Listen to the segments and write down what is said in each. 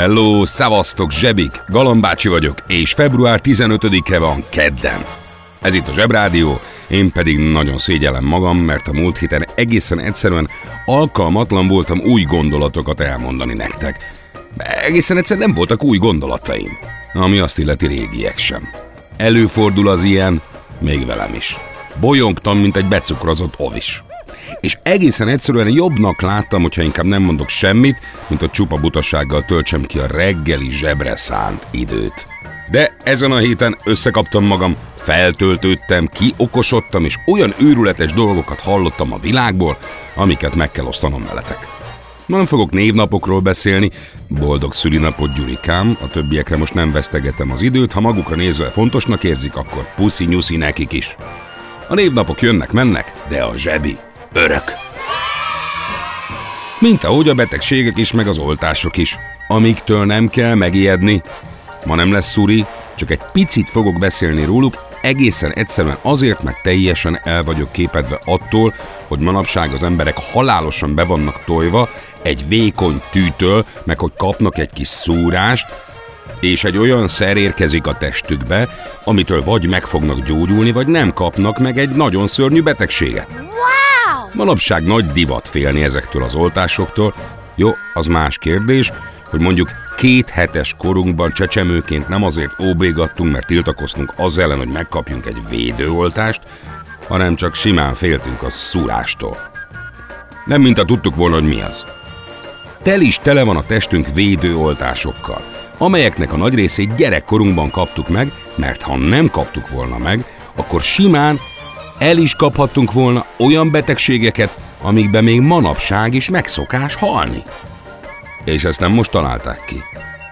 Hello, szavaztok, zsebik! Galambácsi vagyok, és február 15-e van kedden. Ez itt a Zsebrádió, én pedig nagyon szégyellem magam, mert a múlt héten egészen egyszerűen alkalmatlan voltam új gondolatokat elmondani nektek. Egészen egyszerűen nem voltak új gondolataim, ami azt illeti régiek sem. Előfordul az ilyen, még velem is. Bolyongtam, mint egy becukrozott ovis. És egészen egyszerűen jobbnak láttam, hogyha inkább nem mondok semmit, mint a csupa butasággal töltsem ki a reggeli zsebre szánt időt. De ezen a héten összekaptam magam, feltöltődtem, kiokosodtam, és olyan őrületes dolgokat hallottam a világból, amiket meg kell osztanom veletek. Ma nem fogok névnapokról beszélni, boldog szülinapot Gyurikám, a többiekre most nem vesztegetem az időt, ha magukra nézve fontosnak érzik, akkor puszi nyuszi nekik is. A névnapok jönnek-mennek, de a zsebi örök. Mint ahogy a betegségek is, meg az oltások is. Amiktől nem kell megijedni. Ma nem lesz szuri, csak egy picit fogok beszélni róluk, egészen egyszerűen azért, mert teljesen el vagyok képedve attól, hogy manapság az emberek halálosan be vannak tojva egy vékony tűtől, meg hogy kapnak egy kis szúrást, és egy olyan szer érkezik a testükbe, amitől vagy meg fognak gyógyulni, vagy nem kapnak meg egy nagyon szörnyű betegséget. Manapság nagy divat félni ezektől az oltásoktól. Jó, az más kérdés, hogy mondjuk két hetes korunkban csecsemőként nem azért óbégattunk, mert tiltakoztunk az ellen, hogy megkapjunk egy védőoltást, hanem csak simán féltünk a szúrástól. Nem mint a tudtuk volna, hogy mi az. Tel is tele van a testünk védőoltásokkal, amelyeknek a nagy részét gyerekkorunkban kaptuk meg, mert ha nem kaptuk volna meg, akkor simán el is kaphattunk volna olyan betegségeket, amikben még manapság is megszokás halni. És ezt nem most találták ki.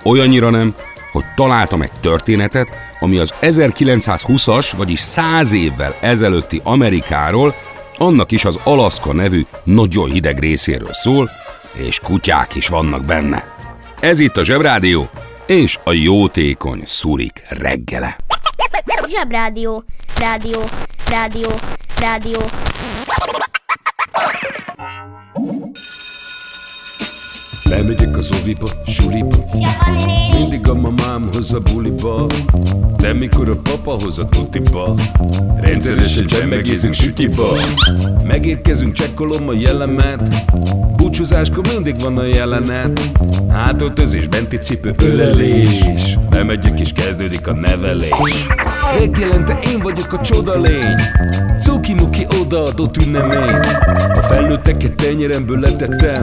Olyannyira nem, hogy találtam egy történetet, ami az 1920-as, vagyis 100 évvel ezelőtti Amerikáról, annak is az Alaszka nevű nagyon hideg részéről szól, és kutyák is vannak benne. Ez itt a Zsebrádió, és a jótékony szurik reggele. Zsebrádió, rádió, rádió, rádió. Bemegyek az oviba, suliba. Mindig a mamám hoz a buliba. De mikor a papa hoz a tutiba. Rendszeresen csemmegézünk sütiba. Megérkezünk, csekkolom a jellemet. Búcsúzáskor mindig van a jelenet. Hátöltözés, benti cipő, ölelés. Bemegyek és kezdődik a nevelés. Reggelente én vagyok a csoda lény. Cuki-muki odaadott ünnemény. A felnőtteket tenyeremből letettem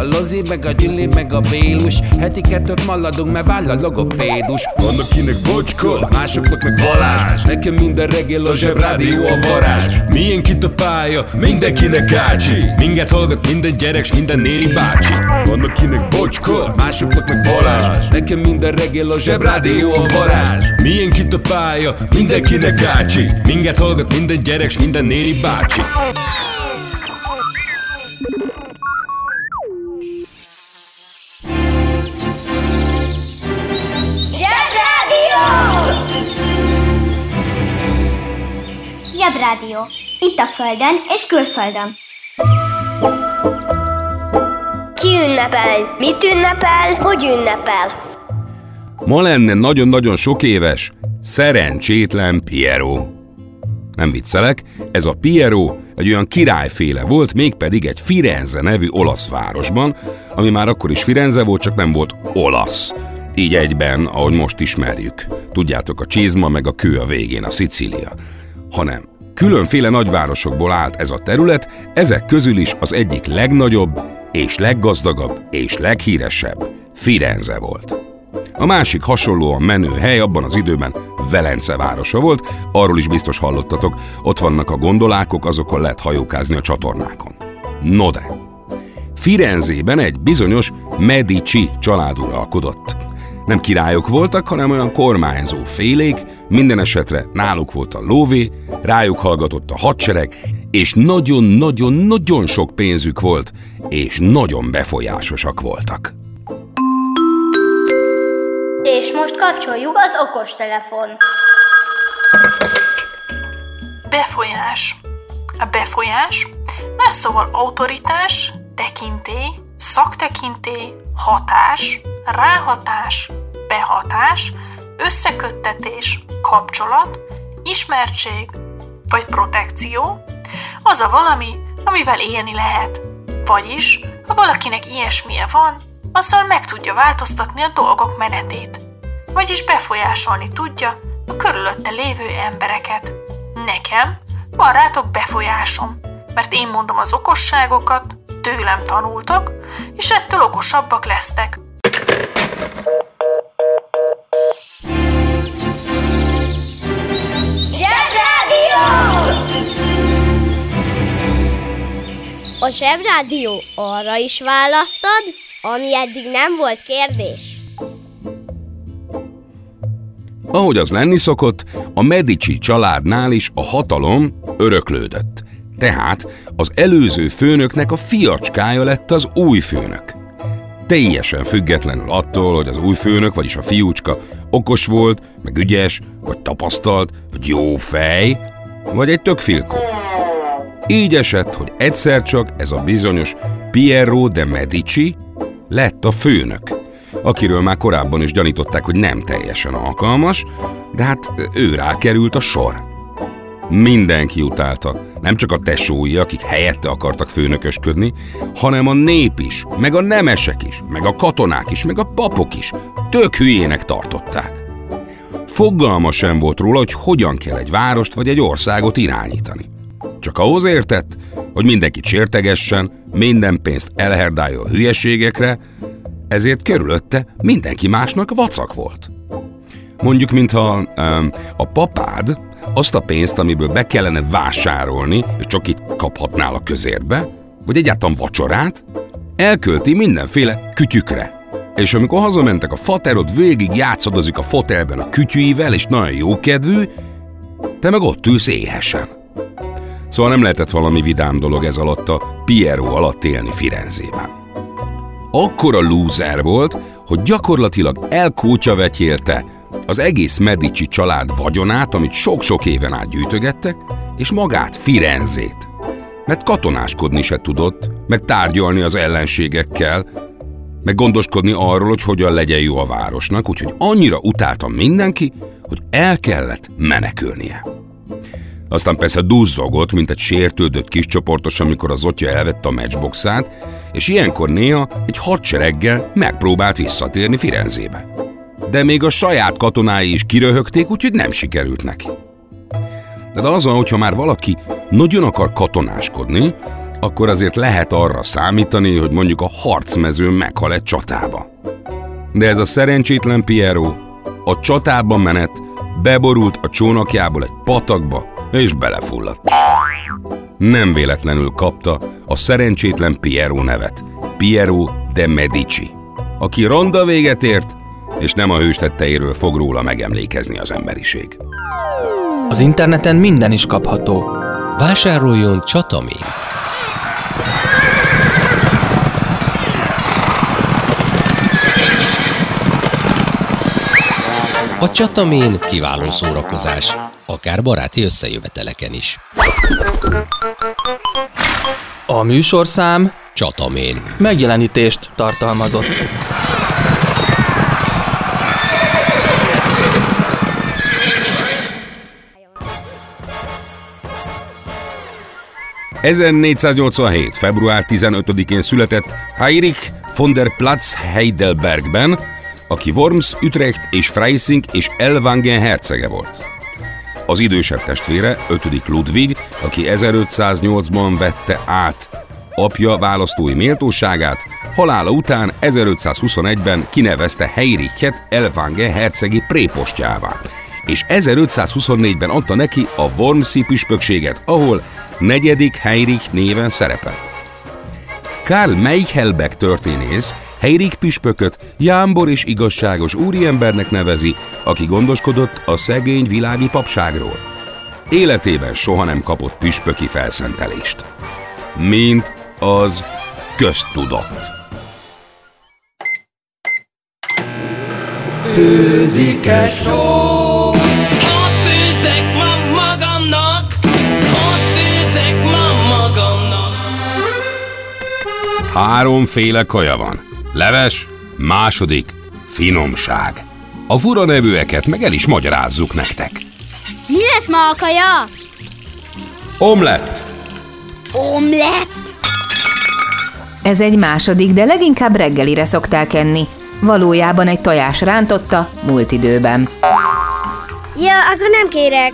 a Lozi, meg a Gyüli, meg a Bélus. Heti kettőt maladunk, mert váll a logopédus. Van akinek bocska, másoknak meg Balázs. Nekem minden reggel a zsebrádió a varázs. Milyen kit a pálya, mindenkinek ácsi. Minket hallgat minden gyerek, s minden néri bácsi. Van akinek bocska, másoknak meg Balázs. Nekem minden reggel a zsebrádió a varázs. Milyen kit a pálya, mindenkinek ácsi. Minket hallgat minden gyerek, s minden néri bácsi Zsebrádió. Itt a Földön és külföldön. Ki ünnepel? Mit ünnepel? Hogy ünnepel? Ma lenne nagyon-nagyon sok éves, szerencsétlen Piero. Nem viccelek, ez a Piero egy olyan királyféle volt, mégpedig egy Firenze nevű olasz városban, ami már akkor is Firenze volt, csak nem volt olasz. így egyben, ahogy most ismerjük. Tudjátok, a csizma meg a kő a végén, a Szicília. Hanem különféle nagyvárosokból állt ez a terület, ezek közül is az egyik legnagyobb, és leggazdagabb, és leghíresebb Firenze volt. A másik hasonlóan menő hely abban az időben Velence városa volt, arról is biztos hallottatok, ott vannak a gondolákok, azokon lehet hajókázni a csatornákon. No de, Firenzében egy bizonyos Medici család uralkodott. Nem királyok voltak, hanem olyan kormányzó félék, minden esetre náluk volt a lóvé, rájuk hallgatott a hadsereg, és nagyon-nagyon-nagyon sok pénzük volt, és nagyon befolyásosak voltak. És most kapcsoljuk az okostelefon. Befolyás. A befolyás, más szóval autoritás, tekintély, szaktekintély, hatás, ráhatás, behatás, összeköttetés, kapcsolat, ismertség vagy protekció, az a valami, amivel élni lehet. Vagyis, ha valakinek ilyesmije van, azzal meg tudja változtatni a dolgok menetét. Vagyis befolyásolni tudja a körülötte lévő embereket. Nekem van rátok befolyásom, mert én mondom az okosságokat, tőlem tanultak, és ettől okosabbak lesztek. A Zsebrádió arra is választad, ami eddig nem volt kérdés. Ahogy az lenni szokott, a Medici családnál is a hatalom öröklődött. Tehát az előző főnöknek a fiacskája lett az új főnök. Teljesen függetlenül attól, hogy az új főnök, vagyis a fiúcska okos volt, meg ügyes, vagy tapasztalt, vagy jó fej, vagy egy tök. Így esett, hogy egyszer csak ez a bizonyos Piero de Medici lett a főnök, akiről már korábban is gyanították, hogy nem teljesen alkalmas, de hát ő rá került a sor. Mindenki utálta, nem csak a tesói, akik helyette akartak főnökösködni, hanem a nép is, meg a nemesek is, meg a katonák is, meg a papok is. Tök hülyének tartották. Fogalma sem volt róla, hogy hogyan kell egy várost vagy egy országot irányítani. Csak ahhoz értett, hogy mindenkit sértegessen, minden pénzt elherdálja a hülyeségekre, ezért körülötte mindenki másnak vacak volt. Mondjuk, mintha um, a papád azt a pénzt, amiből be kellene vásárolni, és csak itt kaphatnál a közérbe, vagy egyáltalán vacsorát, elkölti mindenféle kütyükre. És amikor hazamentek a faterod, végig játszadozik a fotelben a kütyűivel, és nagyon jókedvű, te meg ott ülsz éhesen. Szóval nem lehetett valami vidám dolog ez alatt a Piero alatt élni Firenzében. Akkora lúzer volt, hogy gyakorlatilag elkótya az egész Medici család vagyonát, amit sok-sok éven át gyűjtögettek, és magát Firenzét. Mert katonáskodni se tudott, meg tárgyalni az ellenségekkel, meg gondoskodni arról, hogy hogyan legyen jó a városnak, úgyhogy annyira utáltam mindenki, hogy el kellett menekülnie. Aztán persze duzzogott, mint egy sértődött kis csoportos, amikor az otja elvette a matchboxát, és ilyenkor néha egy hadsereggel megpróbált visszatérni Firenzébe. De még a saját katonái is kiröhögték, úgyhogy nem sikerült neki. De az van, hogyha már valaki nagyon akar katonáskodni, akkor azért lehet arra számítani, hogy mondjuk a harcmezőn meghal egy csatába. De ez a szerencsétlen Piero a csatában menet beborult a csónakjából egy patakba, és belefulladt. Nem véletlenül kapta a szerencsétlen Piero nevet, Piero de Medici, aki ronda véget ért, és nem a hős tetteiről fog róla megemlékezni az emberiség. Az interneten minden is kapható. Vásároljon csatamént! A csatamén kiváló szórakozás, akár baráti összejöveteleken is. A műsorszám Csatamén. megjelenítést tartalmazott. ...1487. február 15-én született Heinrich von der Platz Heidelbergben, aki Worms, Utrecht és Freising és Elwangen hercege volt. Az idősebb testvére, 5. Ludwig, aki 1508-ban vette át apja választói méltóságát, halála után 1521-ben kinevezte Heirichet Elvange hercegi prépostjává, és 1524-ben adta neki a Wormsi püspökséget, ahol negyedik Heinrich néven szerepelt. Karl Meichelbeck történész Heirik püspököt jámbor és igazságos úriembernek nevezi, aki gondoskodott a szegény világi papságról. Életében soha nem kapott püspöki felszentelést. Mint az köztudott. Főzike só Háromféle kaja van. Leves, második, finomság. A fura nevűeket meg el is magyarázzuk nektek. Mi lesz ma a kaja? Omlett, Omlett. Ez egy második, de leginkább reggelire szokták enni. Valójában egy tojás rántotta múlt időben. Ja, akkor nem kérek.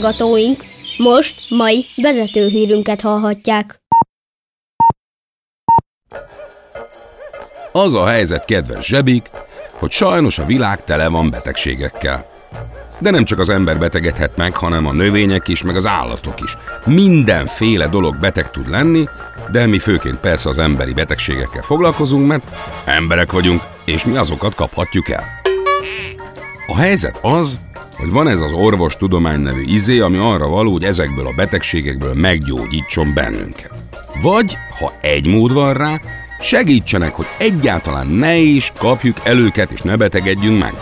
Hallgatóink, most mai vezetőhírünket hallhatják. Az a helyzet, kedves zsebik, hogy sajnos a világ tele van betegségekkel. De nem csak az ember betegedhet meg, hanem a növények is, meg az állatok is. Mindenféle dolog beteg tud lenni, de mi főként persze az emberi betegségekkel foglalkozunk, mert emberek vagyunk, és mi azokat kaphatjuk el. A helyzet az, hogy van ez az orvos tudomány nevű izé, ami arra való, hogy ezekből a betegségekből meggyógyítson bennünket. Vagy, ha egy mód van rá, segítsenek, hogy egyáltalán ne is kapjuk el őket és ne betegedjünk meg.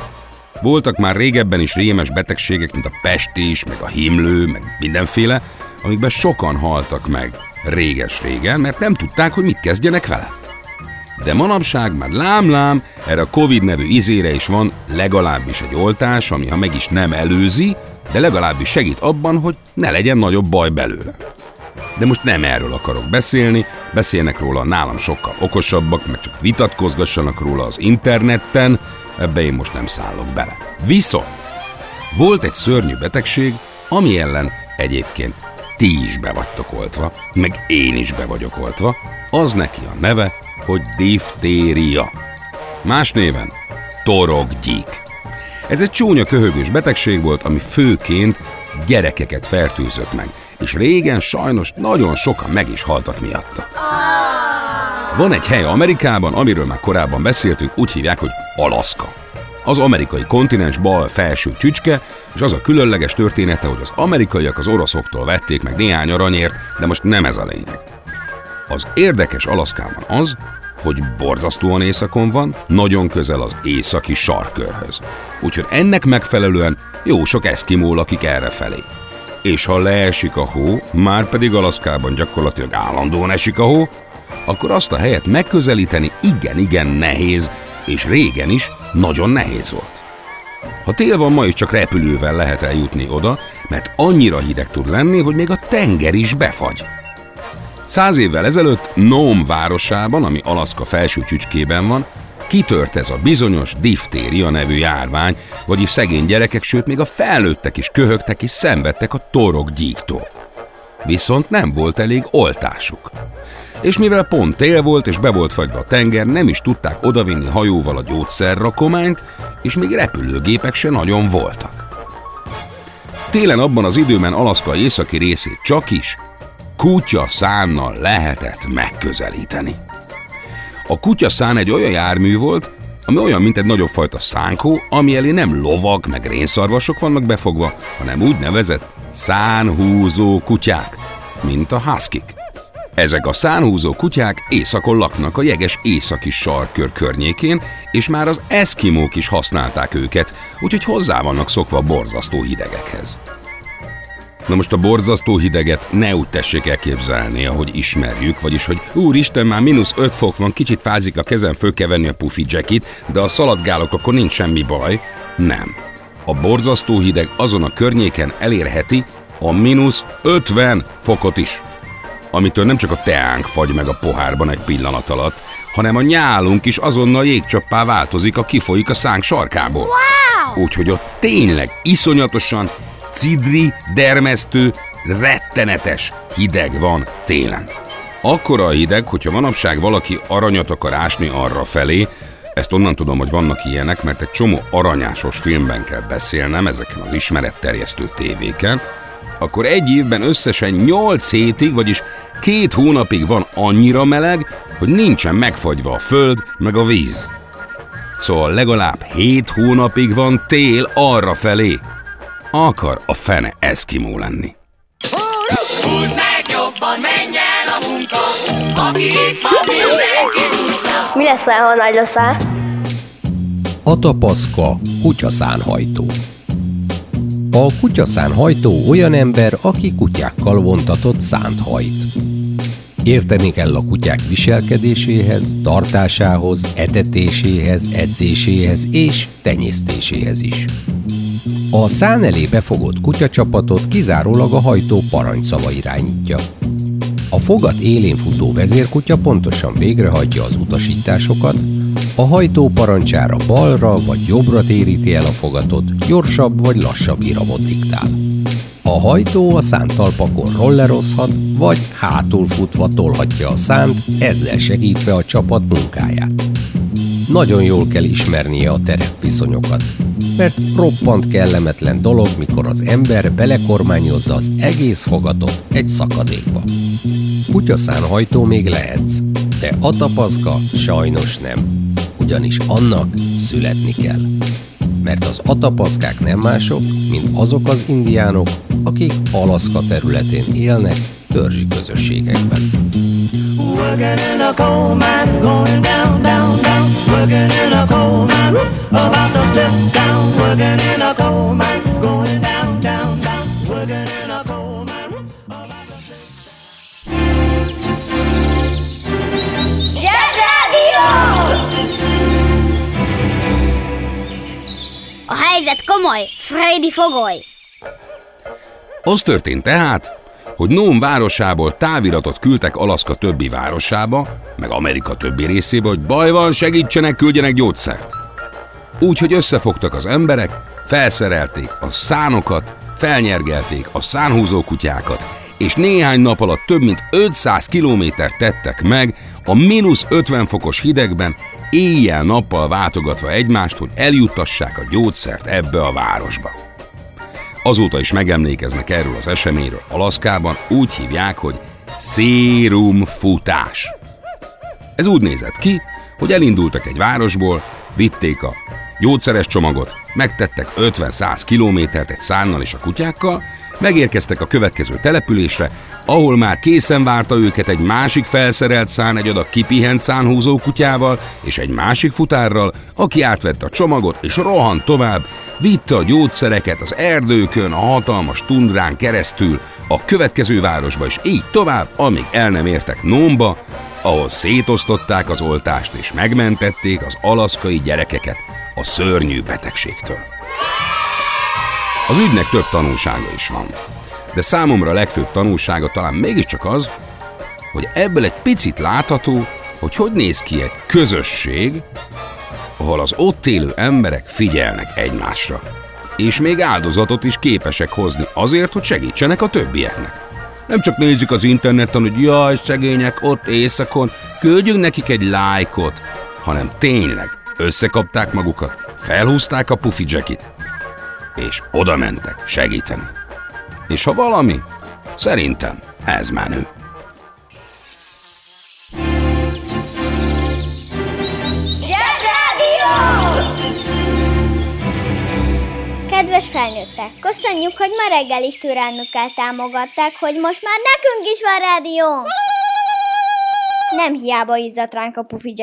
Voltak már régebben is rémes betegségek, mint a pestés, meg a himlő, meg mindenféle, amikben sokan haltak meg réges-régen, mert nem tudták, hogy mit kezdjenek vele. De manapság már lám-lám, erre a Covid nevű izére is van legalábbis egy oltás, ami ha meg is nem előzi, de legalábbis segít abban, hogy ne legyen nagyobb baj belőle. De most nem erről akarok beszélni, beszélnek róla nálam sokkal okosabbak, meg csak vitatkozgassanak róla az interneten, ebbe én most nem szállok bele. Viszont volt egy szörnyű betegség, ami ellen egyébként ti is be vagytok oltva, meg én is be vagyok oltva, az neki a neve, hogy diftéria. Más néven torokgyík. Ez egy csúnya köhögős betegség volt, ami főként gyerekeket fertőzött meg, és régen sajnos nagyon sokan meg is haltak miatta. Van egy hely Amerikában, amiről már korábban beszéltünk, úgy hívják, hogy Alaszka. Az amerikai kontinens bal felső csücske, és az a különleges története, hogy az amerikaiak az oroszoktól vették meg néhány aranyért, de most nem ez a lényeg. Az érdekes Alaszkában az, hogy borzasztóan északon van, nagyon közel az északi sarkörhöz. Úgyhogy ennek megfelelően jó sok eszkimó lakik errefelé. És ha leesik a hó, már pedig Alaszkában gyakorlatilag állandóan esik a hó, akkor azt a helyet megközelíteni igen-igen nehéz, és régen is nagyon nehéz volt. Ha tél van, ma is csak repülővel lehet eljutni oda, mert annyira hideg tud lenni, hogy még a tenger is befagy. Száz évvel ezelőtt Nome városában, ami Alaszka felső csücskében van, kitört ez a bizonyos diftéria nevű járvány, vagyis szegény gyerekek, sőt még a felnőttek is köhögtek és szenvedtek a torok gyíktól. Viszont nem volt elég oltásuk. És mivel pont tél volt és be volt fagyva a tenger, nem is tudták odavinni hajóval a gyógyszerrakományt, és még repülőgépek se nagyon voltak. Télen abban az időben Alaszka északi részét csak is kutya szánnal lehetett megközelíteni. A kutya szán egy olyan jármű volt, ami olyan, mint egy nagyobb fajta szánkó, ami elé nem lovag meg rénszarvasok vannak befogva, hanem úgynevezett szánhúzó kutyák, mint a huskik. Ezek a szánhúzó kutyák éjszakon laknak a jeges északi sarkör környékén, és már az eszkimók is használták őket, úgyhogy hozzá vannak szokva borzasztó hidegekhez. Na most a borzasztó hideget ne úgy tessék elképzelni, ahogy ismerjük, vagyis hogy úristen, már mínusz 5 fok van, kicsit fázik a kezem, föl kell venni a pufi jackit, de a szaladgálok, akkor nincs semmi baj. Nem. A borzasztó hideg azon a környéken elérheti a mínusz 50 fokot is amitől nem csak a teánk fagy meg a pohárban egy pillanat alatt, hanem a nyálunk is azonnal jégcsappá változik, a kifolyik a szánk sarkából. Wow! Úgyhogy ott tényleg iszonyatosan cidri, dermesztő, rettenetes hideg van télen. Akkora a hideg, hogyha manapság valaki aranyat akar ásni arra felé, ezt onnan tudom, hogy vannak ilyenek, mert egy csomó aranyásos filmben kell beszélnem ezeken az ismeretterjesztő tévéken, akkor egy évben összesen 8 hétig, vagyis két hónapig van annyira meleg, hogy nincsen megfagyva a föld meg a víz. Szóval legalább 7 hónapig van tél arra felé. Akar a fene eszkimó lenni. Húzd meg jobban, menj el a munka, aki itt van, mindenki Mi lesz, ha nagy leszel? Atapaszka kutyaszánhajtó. A kutyaszánhajtó olyan ember, aki kutyákkal vontatott szánt hajt. Érteni kell a kutyák viselkedéséhez, tartásához, etetéséhez, edzéséhez és tenyésztéséhez is. A szán elé befogott kutyacsapatot kizárólag a hajtó parancsszava irányítja. A fogat élén futó vezérkutya pontosan végrehajtja az utasításokat, a hajtó parancsára balra vagy jobbra téríti el a fogatot, gyorsabb vagy lassabb iramot diktál. A hajtó a szántalpakon rollerozhat, vagy hátul futva tolhatja a szánt, ezzel segítve a csapat munkáját. Nagyon jól kell ismernie a terepviszonyokat, mert roppant kellemetlen dolog, mikor az ember belekormányozza az egész fogatot egy szakadékba. Kutyaszánhajtó még lehetsz, de atapaszka sajnos nem, ugyanis annak születni kell. Mert az atapaszkák nem mások, mint azok az indiánok, akik Alaszka területén élnek törzsi közösségekben. Working in a coal mine, going down, down, down. Working in a coal mine, about to step. Working in a coal mine, going down, down, down. Working in a coal mine, about to step Zsebrádió! A helyzet komoly, Freddy fogoly! Az történt tehát, hogy Nóm városából táviratot küldtek Alaszka többi városába, meg Amerika többi részébe, hogy baj van, segítsenek, küldjenek gyógyszert. Úgyhogy összefogtak az emberek, felszerelték a szánokat, felnyergelték a szánhúzó kutyákat, és néhány nap alatt több mint 500 kilométert tettek meg a mínusz 50 fokos hidegben, éjjel-nappal váltogatva egymást, hogy eljuttassák a gyógyszert ebbe a városba. Azóta is megemlékeznek erről az eseményről Alaszkában, úgy hívják, hogy szérumfutás. Ez úgy nézett ki, hogy elindultak egy városból, vitték a gyógyszeres csomagot, megtettek 50-100 kilométert egy szánnal és a kutyákkal, Megérkeztek a következő településre, ahol már készen várta őket egy másik felszerelt szán egy adag kipihent szánhúzó kutyával és egy másik futárral, aki átvette a csomagot és rohant tovább, vitte a gyógyszereket az erdőkön, a hatalmas tundrán keresztül, a következő városba és így tovább, amíg el nem értek Nómba, ahol szétosztották az oltást és megmentették az alaszkai gyerekeket a szörnyű betegségtől. Az ügynek több tanulsága is van, de számomra a legfőbb tanulsága talán mégiscsak az, hogy ebből egy picit látható, hogy hogy néz ki egy közösség, ahol az ott élő emberek figyelnek egymásra, és még áldozatot is képesek hozni azért, hogy segítsenek a többieknek. Nem csak nézzük az interneten, hogy jaj, szegények ott éjszakon, küldjünk nekik egy lájkot, hanem tényleg összekapták magukat, felhúzták a pufi jackit, és oda mentek segíteni. És ha valami, szerintem ez menő. Kedves felnőttek, köszönjük, hogy ma reggel is türelmükkel támogatták, hogy most már nekünk is van rádió. Nem hiába izzadt ránk a pufi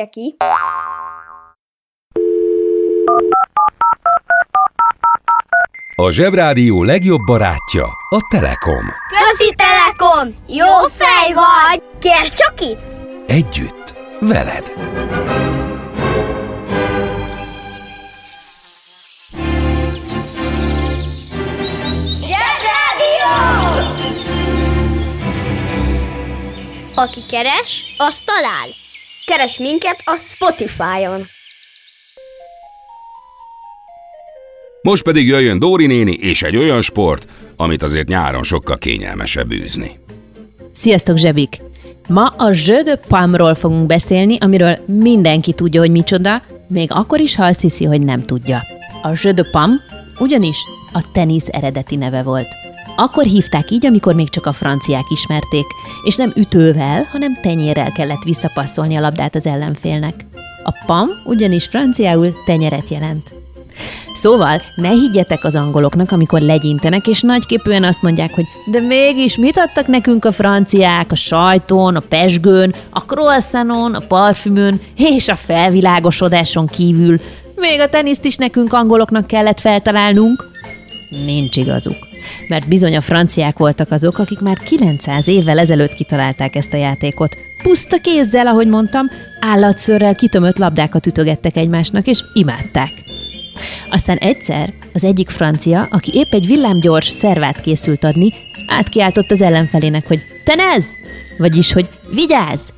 A Zsebrádió legjobb barátja a Telekom. Közi Telekom! Jó fej vagy! Kérd csak itt! Együtt, veled. Aki keres, az talál. Keres minket a Spotify-on. Most pedig jöjjön Dóri néni és egy olyan sport, amit azért nyáron sokkal kényelmesebb űzni. Sziasztok, Zsebik! Ma a Jeu Pamról fogunk beszélni, amiről mindenki tudja, hogy micsoda, még akkor is, ha azt hiszi, hogy nem tudja. A Jeu Pam ugyanis a tenisz eredeti neve volt. Akkor hívták így, amikor még csak a franciák ismerték, és nem ütővel, hanem tenyérrel kellett visszapasszolni a labdát az ellenfélnek. A pam ugyanis franciául tenyeret jelent. Szóval ne higgyetek az angoloknak, amikor legyintenek, és nagyképűen azt mondják, hogy de mégis mit adtak nekünk a franciák a sajton, a pesgőn, a croissanton, a parfümön és a felvilágosodáson kívül. Még a teniszt is nekünk angoloknak kellett feltalálnunk. Nincs igazuk. Mert bizony a franciák voltak azok, akik már 900 évvel ezelőtt kitalálták ezt a játékot. Puszta kézzel, ahogy mondtam, állatszörrel kitömött labdákat ütögettek egymásnak, és imádták. Aztán egyszer az egyik francia, aki épp egy villámgyors szervát készült adni, átkiáltott az ellenfelének, hogy tenez! Vagyis, hogy vigyázz!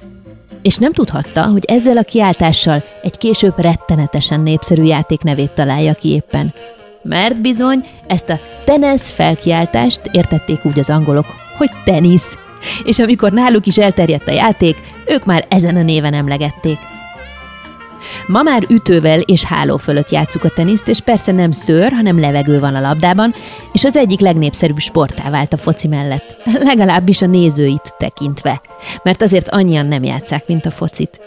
És nem tudhatta, hogy ezzel a kiáltással egy később rettenetesen népszerű játék nevét találja ki éppen. Mert bizony ezt a tenez felkiáltást értették úgy az angolok, hogy tenisz. És amikor náluk is elterjedt a játék, ők már ezen a néven emlegették. Ma már ütővel és háló fölött játszuk a teniszt, és persze nem szőr, hanem levegő van a labdában, és az egyik legnépszerűbb sportá vált a foci mellett. Legalábbis a nézőit tekintve. Mert azért annyian nem játszák, mint a focit.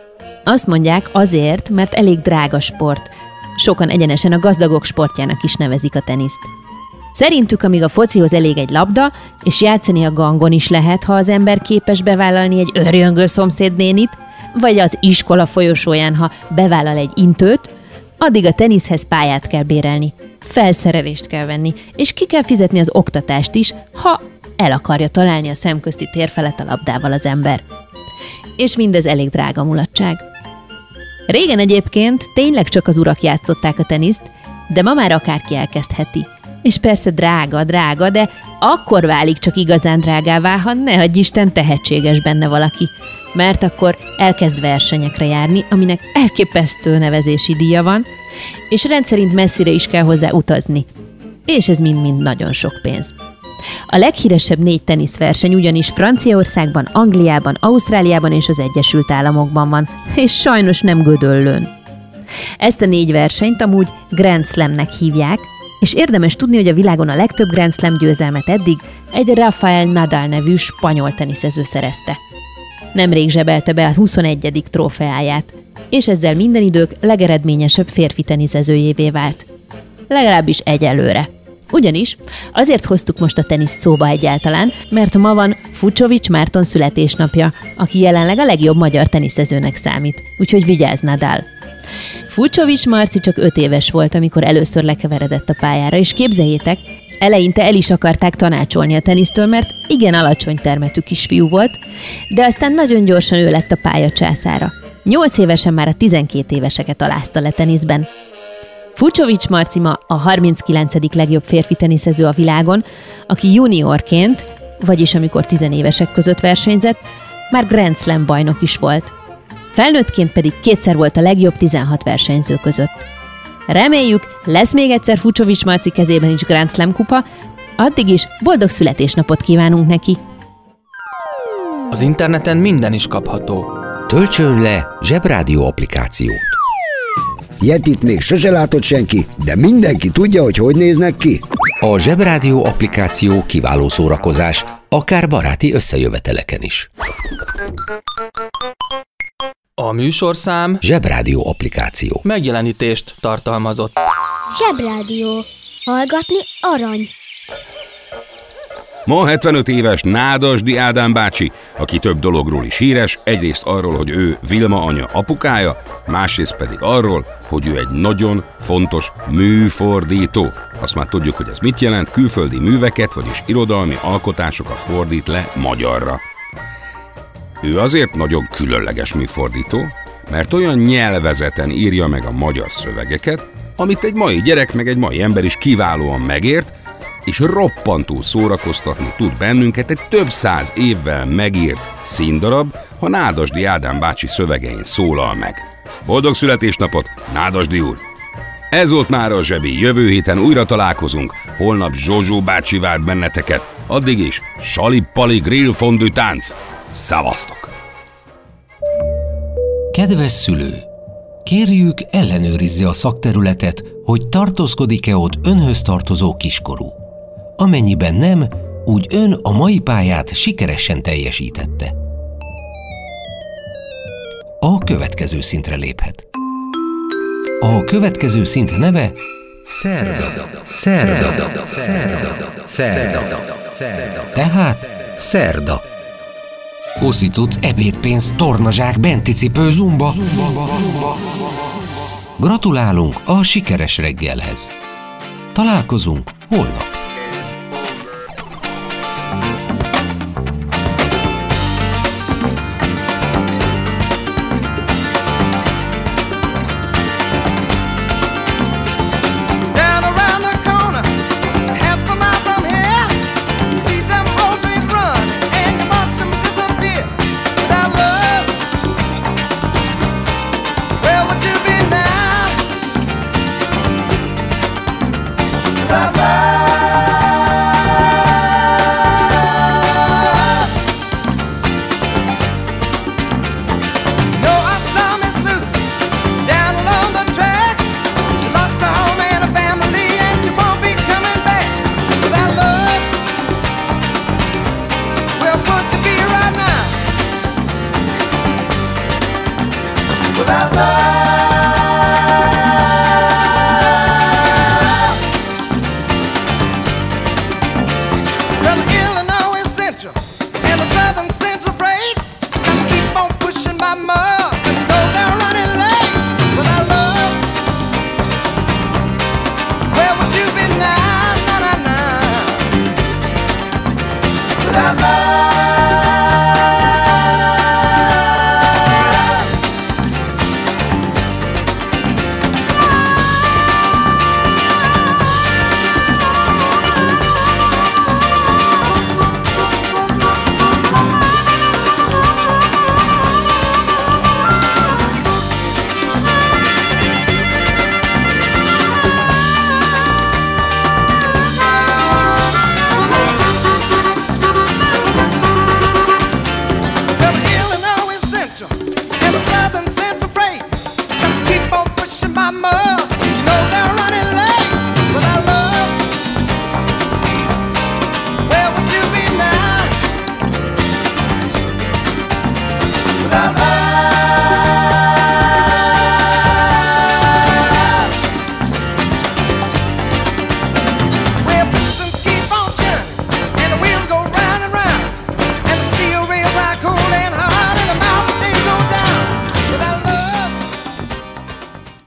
Azt mondják azért, mert elég drága sport. Sokan egyenesen a gazdagok sportjának is nevezik a teniszt. Szerintük, amíg a focihoz elég egy labda, és játszani a gangon is lehet, ha az ember képes bevállalni egy örjöngő szomszédnénit, vagy az iskola folyosóján, ha bevállal egy intőt, addig a teniszhez pályát kell bérelni, felszerelést kell venni, és ki kell fizetni az oktatást is, ha el akarja találni a szemközti tér felett a labdával az ember. És mindez elég drága mulatság. Régen egyébként tényleg csak az urak játszották a teniszt, de ma már akárki elkezdheti. És persze drága, drága, de akkor válik csak igazán drágává, ha ne adj Isten tehetséges benne valaki mert akkor elkezd versenyekre járni, aminek elképesztő nevezési díja van, és rendszerint messzire is kell hozzá utazni. És ez mind-mind nagyon sok pénz. A leghíresebb négy teniszverseny ugyanis Franciaországban, Angliában, Ausztráliában és az Egyesült Államokban van, és sajnos nem Gödöllőn. Ezt a négy versenyt amúgy Grand Slamnek hívják, és érdemes tudni, hogy a világon a legtöbb Grand Slam győzelmet eddig egy Rafael Nadal nevű spanyol teniszező szerezte nemrég zsebelte be a 21. trófeáját, és ezzel minden idők legeredményesebb férfi teniszezőjévé vált. Legalábbis egyelőre. Ugyanis azért hoztuk most a teniszt szóba egyáltalán, mert ma van Fucsovics Márton születésnapja, aki jelenleg a legjobb magyar teniszezőnek számít, úgyhogy vigyázz Nadal! Fucsovics Marci csak öt éves volt, amikor először lekeveredett a pályára, és képzeljétek, eleinte el is akarták tanácsolni a tenisztől, mert igen alacsony termetű kisfiú volt, de aztán nagyon gyorsan ő lett a pálya császára. Nyolc évesen már a 12 éveseket alázta le teniszben. Fucsovics Marci ma a 39. legjobb férfi teniszező a világon, aki juniorként, vagyis amikor tizenévesek között versenyzett, már Grand Slam bajnok is volt. Felnőttként pedig kétszer volt a legjobb 16 versenyző között. Reméljük, lesz még egyszer Fucsovics Marci kezében is Grand Slam kupa, addig is boldog születésnapot kívánunk neki! Az interneten minden is kapható. Töltsön le Zsebrádió applikációt. Yetit még sose látott senki, de mindenki tudja, hogy hogy néznek ki. A Zsebrádió applikáció kiváló szórakozás, akár baráti összejöveteleken is. A műsorszám Zsebrádió applikáció. megjelenítést tartalmazott. Zsebrádió. Hallgatni arany. Ma 75 éves Nádasdi Ádám bácsi, aki több dologról is híres, egyrészt arról, hogy ő Vilma anya apukája, másrészt pedig arról, hogy ő egy nagyon fontos műfordító. Azt már tudjuk, hogy ez mit jelent, külföldi műveket, vagyis irodalmi alkotásokat fordít le magyarra. Ő azért nagyon különleges műfordító, mert olyan nyelvezeten írja meg a magyar szövegeket, amit egy mai gyerek meg egy mai ember is kiválóan megért, és roppantól szórakoztatni tud bennünket egy több száz évvel megírt színdarab, ha Nádasdi Ádám bácsi szövegein szólal meg. Boldog születésnapot, Nádasdi úr! Ez volt már a zsebi, jövő héten újra találkozunk, holnap Zsozsó bácsi vár benneteket, addig is Salipali grill fondű tánc. Szavaztok! Kedves szülő! Kérjük, ellenőrizze a szakterületet, hogy tartózkodik-e ott önhöz tartozó kiskorú. Amennyiben nem, úgy ön a mai pályát sikeresen teljesítette. A következő szintre léphet. A következő szint neve Szerda. Szerda. Szerda. Szerda. Tehát Szerda. Uszicuc, ebédpénz, tornazsák, benticipő, zumba. Gratulálunk a sikeres reggelhez. Találkozunk holnap.